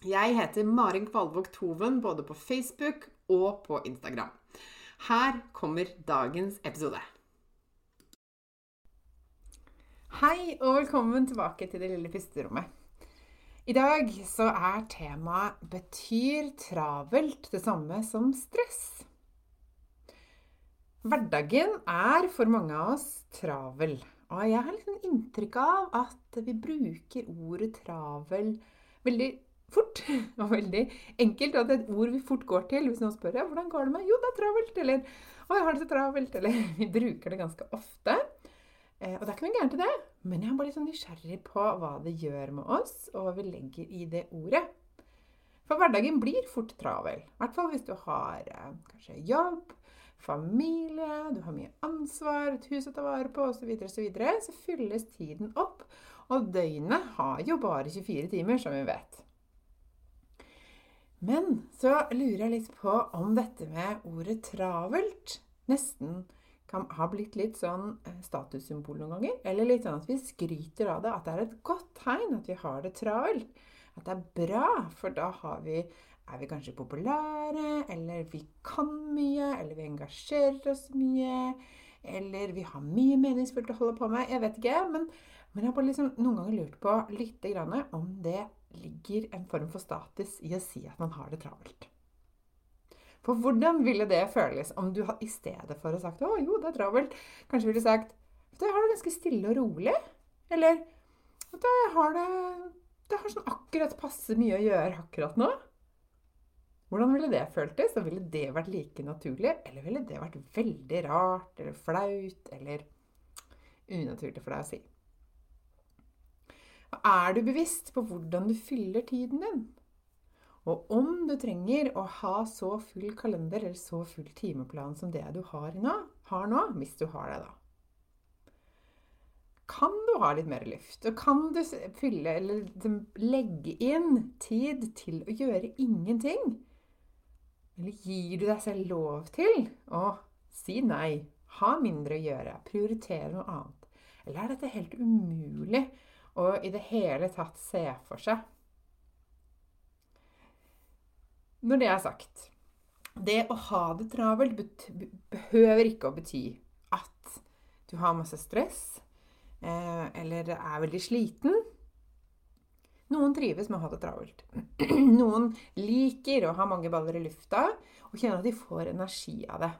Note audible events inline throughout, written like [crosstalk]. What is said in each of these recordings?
Jeg heter Marin Kvalvåg Toven både på Facebook og på Instagram. Her kommer dagens episode. Hei og velkommen tilbake til det lille pusterommet. I dag så er temaet 'Betyr travelt det samme som stress'? Hverdagen er for mange av oss travel. Og jeg har liksom inntrykk av at vi bruker ordet 'travel' veldig fort [laughs] og veldig enkelt. Og er et ord vi fort går til hvis noen spør ja, hvordan går det med Jo, det er travelt. Eller å, jeg har det så travelt. Eller [laughs] vi bruker det ganske ofte. Eh, og det er ikke noe gærent i det, men jeg er bare litt sånn nysgjerrig på hva det gjør med oss, og hva vi legger i det ordet. For hverdagen blir fort travel. I hvert fall hvis du har eh, kanskje jobb, familie, du har mye ansvar, et hus å ta vare på osv., så, så, så fylles tiden opp. Og døgnet har jo bare 24 timer, som vi vet. Men så lurer jeg litt på om dette med ordet 'travelt' nesten kan ha blitt litt sånn eh, statussymbol noen ganger. Eller litt sånn at vi skryter av det. At det er et godt tegn at vi har det travelt. At det er bra, for da vi, er vi kanskje populære, eller vi kan mye, eller vi engasjerer oss mye. Eller vi har mye meningsfullt å holde på med. Jeg vet ikke. Men, men jeg har bare liksom noen ganger lurt på litt om det ligger en form for status i å si at man har det travelt. For hvordan ville det føles om du i stedet for å sagt 'Å, jo, det er travelt', kanskje ville sagt 'Jeg har det ganske stille og rolig', eller 'Jeg har det Det har sånn akkurat passe mye å gjøre akkurat nå'. Hvordan ville det føltes? Og ville det vært like naturlig? Eller ville det vært veldig rart eller flaut eller unaturlig for deg å si? Er du bevisst på hvordan du fyller tiden din? Og om du trenger å ha så full kalender eller så full timeplan som det du har nå, har nå hvis du har det, da. Kan du ha litt mer luft? Og kan du fylle liksom legge inn tid til å gjøre ingenting? Eller gir du deg selv lov til å si nei, ha mindre å gjøre, prioritere noe annet? Eller er dette helt umulig og i det hele tatt se for seg. Når det er sagt Det å ha det travelt behøver ikke å bety at du har masse stress eh, eller er veldig sliten. Noen trives med å ha det travelt. [clears throat] Noen liker å ha mange baller i lufta og kjenner at de får energi av det.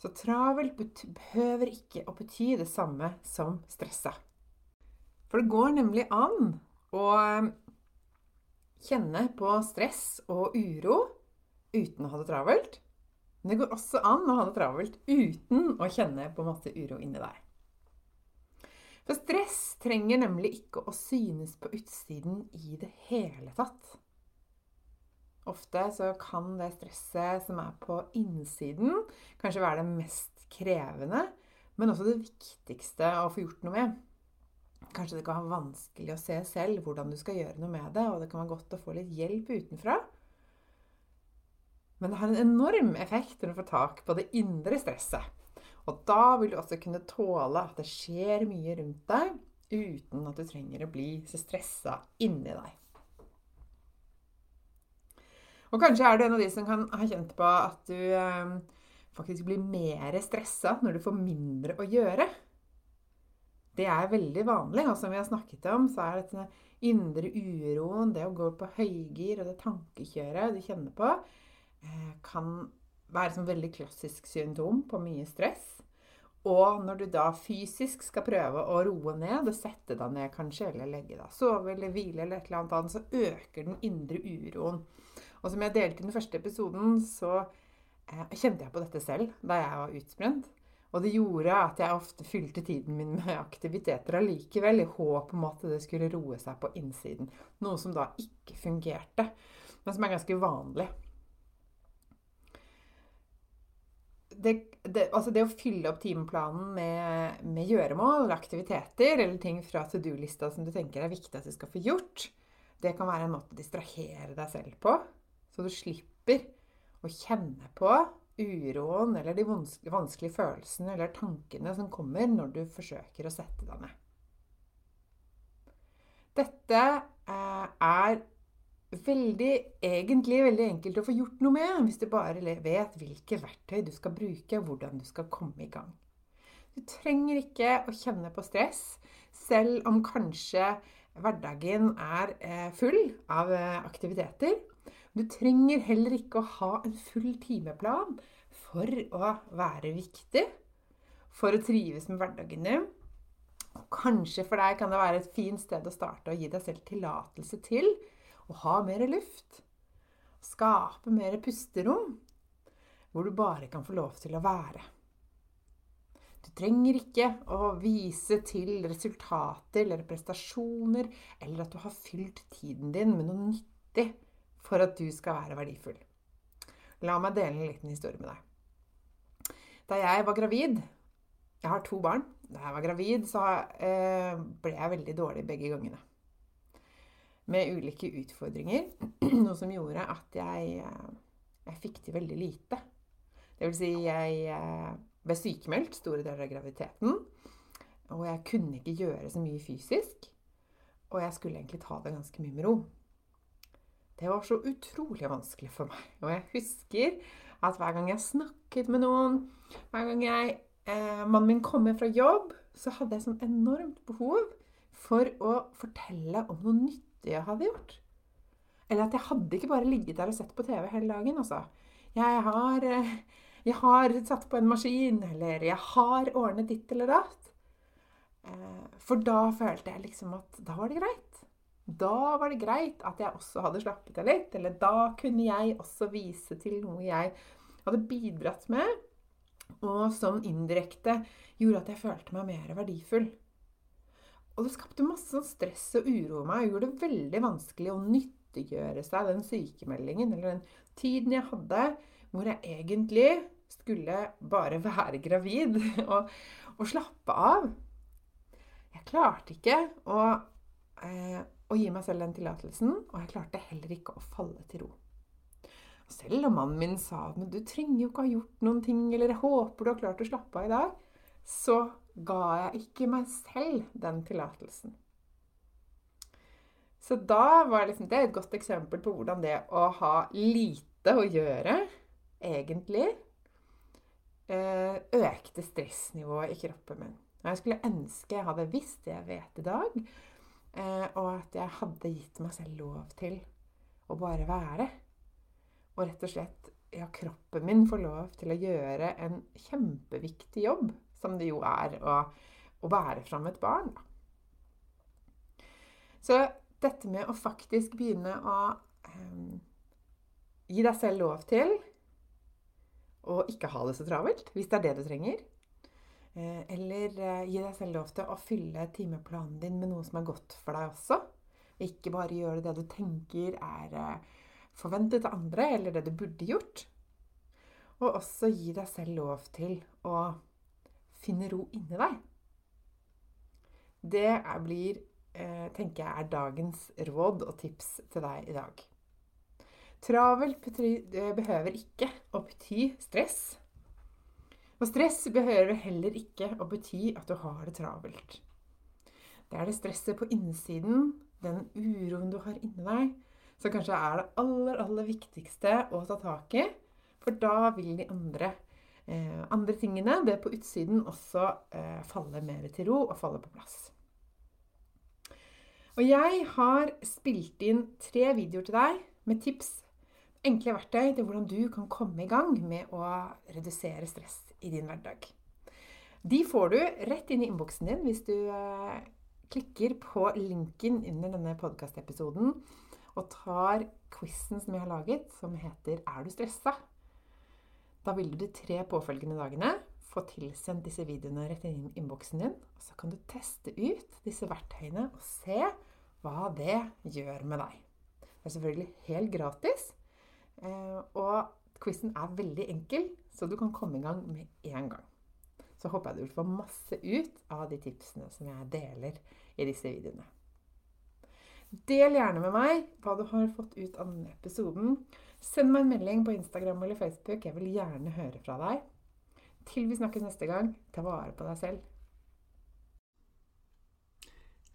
Så travelt behøver ikke å bety det samme som stressa. For det går nemlig an å eh, kjenne på stress og uro uten å ha det travelt. Men det går også an å ha det travelt uten å kjenne på masse uro inni deg. For stress trenger nemlig ikke å synes på utsiden i det hele tatt. Ofte så kan det stresset som er på innsiden, kanskje være det mest krevende, men også det viktigste å få gjort noe med. Kanskje det kan være vanskelig å se selv hvordan du skal gjøre noe med det, og det kan være godt å få litt hjelp utenfra. Men det har en enorm effekt når du får tak på det indre stresset. Og da vil du også kunne tåle at det skjer mye rundt deg, uten at du trenger å bli så stressa inni deg. Og kanskje er du en av de som kan ha kjent på at du eh, faktisk blir mer stressa når du får mindre å gjøre. Det er veldig vanlig. Og som vi har snakket om, så er dette indre uroen, det å gå på høygir og det tankekjøret du kjenner på, eh, kan være som veldig klassisk symptom på mye stress. Og når du da fysisk skal prøve å roe ned, og sette deg ned kanskje, eller legge deg sove eller hvile, eller et eller annet, så øker den indre uroen. Og som jeg delte i den første episoden, så eh, kjente jeg på dette selv da jeg var utbrent. Og det gjorde at jeg ofte fylte tiden min med aktiviteter allikevel, i håp om at det skulle roe seg på innsiden. Noe som da ikke fungerte, men som er ganske vanlig. det, det, altså det, å fylle opp timeplanen med, med, gjøremål, aktiviteter eller ting fra to do-lista som du tenker er viktig at du skal få gjort, det kan være en måte å distrahere deg selv på. Så du slipper å kjenne på uroen eller de vanskelige følelsene eller tankene som kommer når du forsøker å sette deg ned. Dette eh, er veldig, egentlig veldig enkelt å få gjort noe med hvis du bare vet hvilke verktøy du skal bruke, og hvordan du skal komme i gang. Du trenger ikke å kjenne på stress, selv om kanskje hverdagen er eh, full av eh, aktiviteter. Du trenger heller ikke å ha en full timeplan for å være viktig, for å trives med hverdagen din. Kanskje for deg kan det være et fint sted å starte å gi deg selv tillatelse til å ha mer luft. Skape mer pusterom. Hvor du bare kan få lov til å være. Du trenger ikke å vise til resultater eller prestasjoner, eller at du har fylt tiden din med noe nyttig for at du skal være verdifull. La meg dele en liten historie med deg. Da jeg var gravid Jeg har to barn. Da jeg var gravid, så eh, ble jeg veldig dårlig begge gangene med ulike utfordringer. [clears throat] Noe som gjorde at jeg, eh, jeg fikk til veldig lite. Det vil si, jeg eh, ble sykemeldt store deler av graviditeten. Og jeg kunne ikke gjøre så mye fysisk. Og jeg skulle egentlig ta det ganske mye med ro. Det var så utrolig vanskelig for meg. Og jeg husker at hver gang jeg snakket med noen, hver gang jeg, eh, mannen min kom hjem fra jobb, så hadde jeg sånn enormt behov for å fortelle om noe nyttig jeg hadde gjort. Eller at jeg hadde ikke bare ligget der og sett på TV hele dagen, altså. Jeg har, eh, jeg har satt på en maskin, eller jeg har ordnet ditt eller datt. Eh, for da følte jeg liksom at da var det greit. Da var det greit at jeg også hadde slappet av litt. Eller da kunne jeg også vise til noe jeg hadde bidratt med, og som indirekte gjorde at jeg følte meg mer verdifull. Og det skapte masse sånn stress og uro i meg og gjorde det veldig vanskelig å nyttiggjøre seg den sykemeldingen eller den tiden jeg hadde hvor jeg egentlig skulle bare være gravid [laughs] og, og slappe av. Jeg klarte ikke å, eh, å gi meg selv den tillatelsen, og jeg klarte heller ikke å falle til ro. Selv om mannen min sa men du trenger jo ikke ha gjort noen ting, eller jeg håper du har klart å slappe av i dag, så ga jeg ikke meg selv den tillatelsen. Så da var liksom, det et godt eksempel på hvordan det å ha lite å gjøre egentlig eh, økte stressnivået i kroppen min. Jeg skulle ønske jeg hadde visst det jeg vet i dag, og at jeg hadde gitt meg selv lov til å bare være. Og rett og slett ja, kroppen min får lov til å gjøre en kjempeviktig jobb som det jo er å, å bære fram et barn. Så dette med å faktisk begynne å um, gi deg selv lov til å ikke ha det så travelt, hvis det er det du trenger. Eh, eller uh, gi deg selv lov til å fylle timeplanen din med noe som er godt for deg også. Ikke bare gjøre det du tenker er uh, forventet av andre, eller det du burde gjort. Og også gi deg selv lov til å finne ro inni deg. Det blir, eh, tenker jeg, er dagens råd og tips til deg i dag. Travelt behøver ikke å bety stress. Og stress behøver heller ikke å bety at du har det travelt. Det er det stresset på innsiden, den uroen du har inni deg, som kanskje er det aller, aller viktigste å ta tak i. For da vil de andre, eh, andre tingene, det på utsiden, også eh, falle mer til ro og falle på plass. Og jeg har spilt inn tre videoer til deg med tips, enkle verktøy til hvordan du kan komme i gang med å redusere stress i din hverdag. De får du rett inn i innboksen din hvis du eh, klikker på linken under denne podkastepisoden og tar quizen som jeg har laget, som heter 'Er du stressa?' Da vil du de tre påfølgende dagene få tilsendt disse videoene rett inn i innboksen din. Og så kan du teste ut disse verktøyene og se hva det gjør med deg. Det er selvfølgelig helt gratis. Eh, og quizen er veldig enkel, så du kan komme i gang med en gang. Så håper jeg du vil få masse ut av de tipsene som jeg deler i disse videoene. Del gjerne med meg hva du har fått ut av denne episoden. Send meg en melding på Instagram eller Facebook. Jeg vil gjerne høre fra deg. Til vi snakkes neste gang, ta vare på deg selv.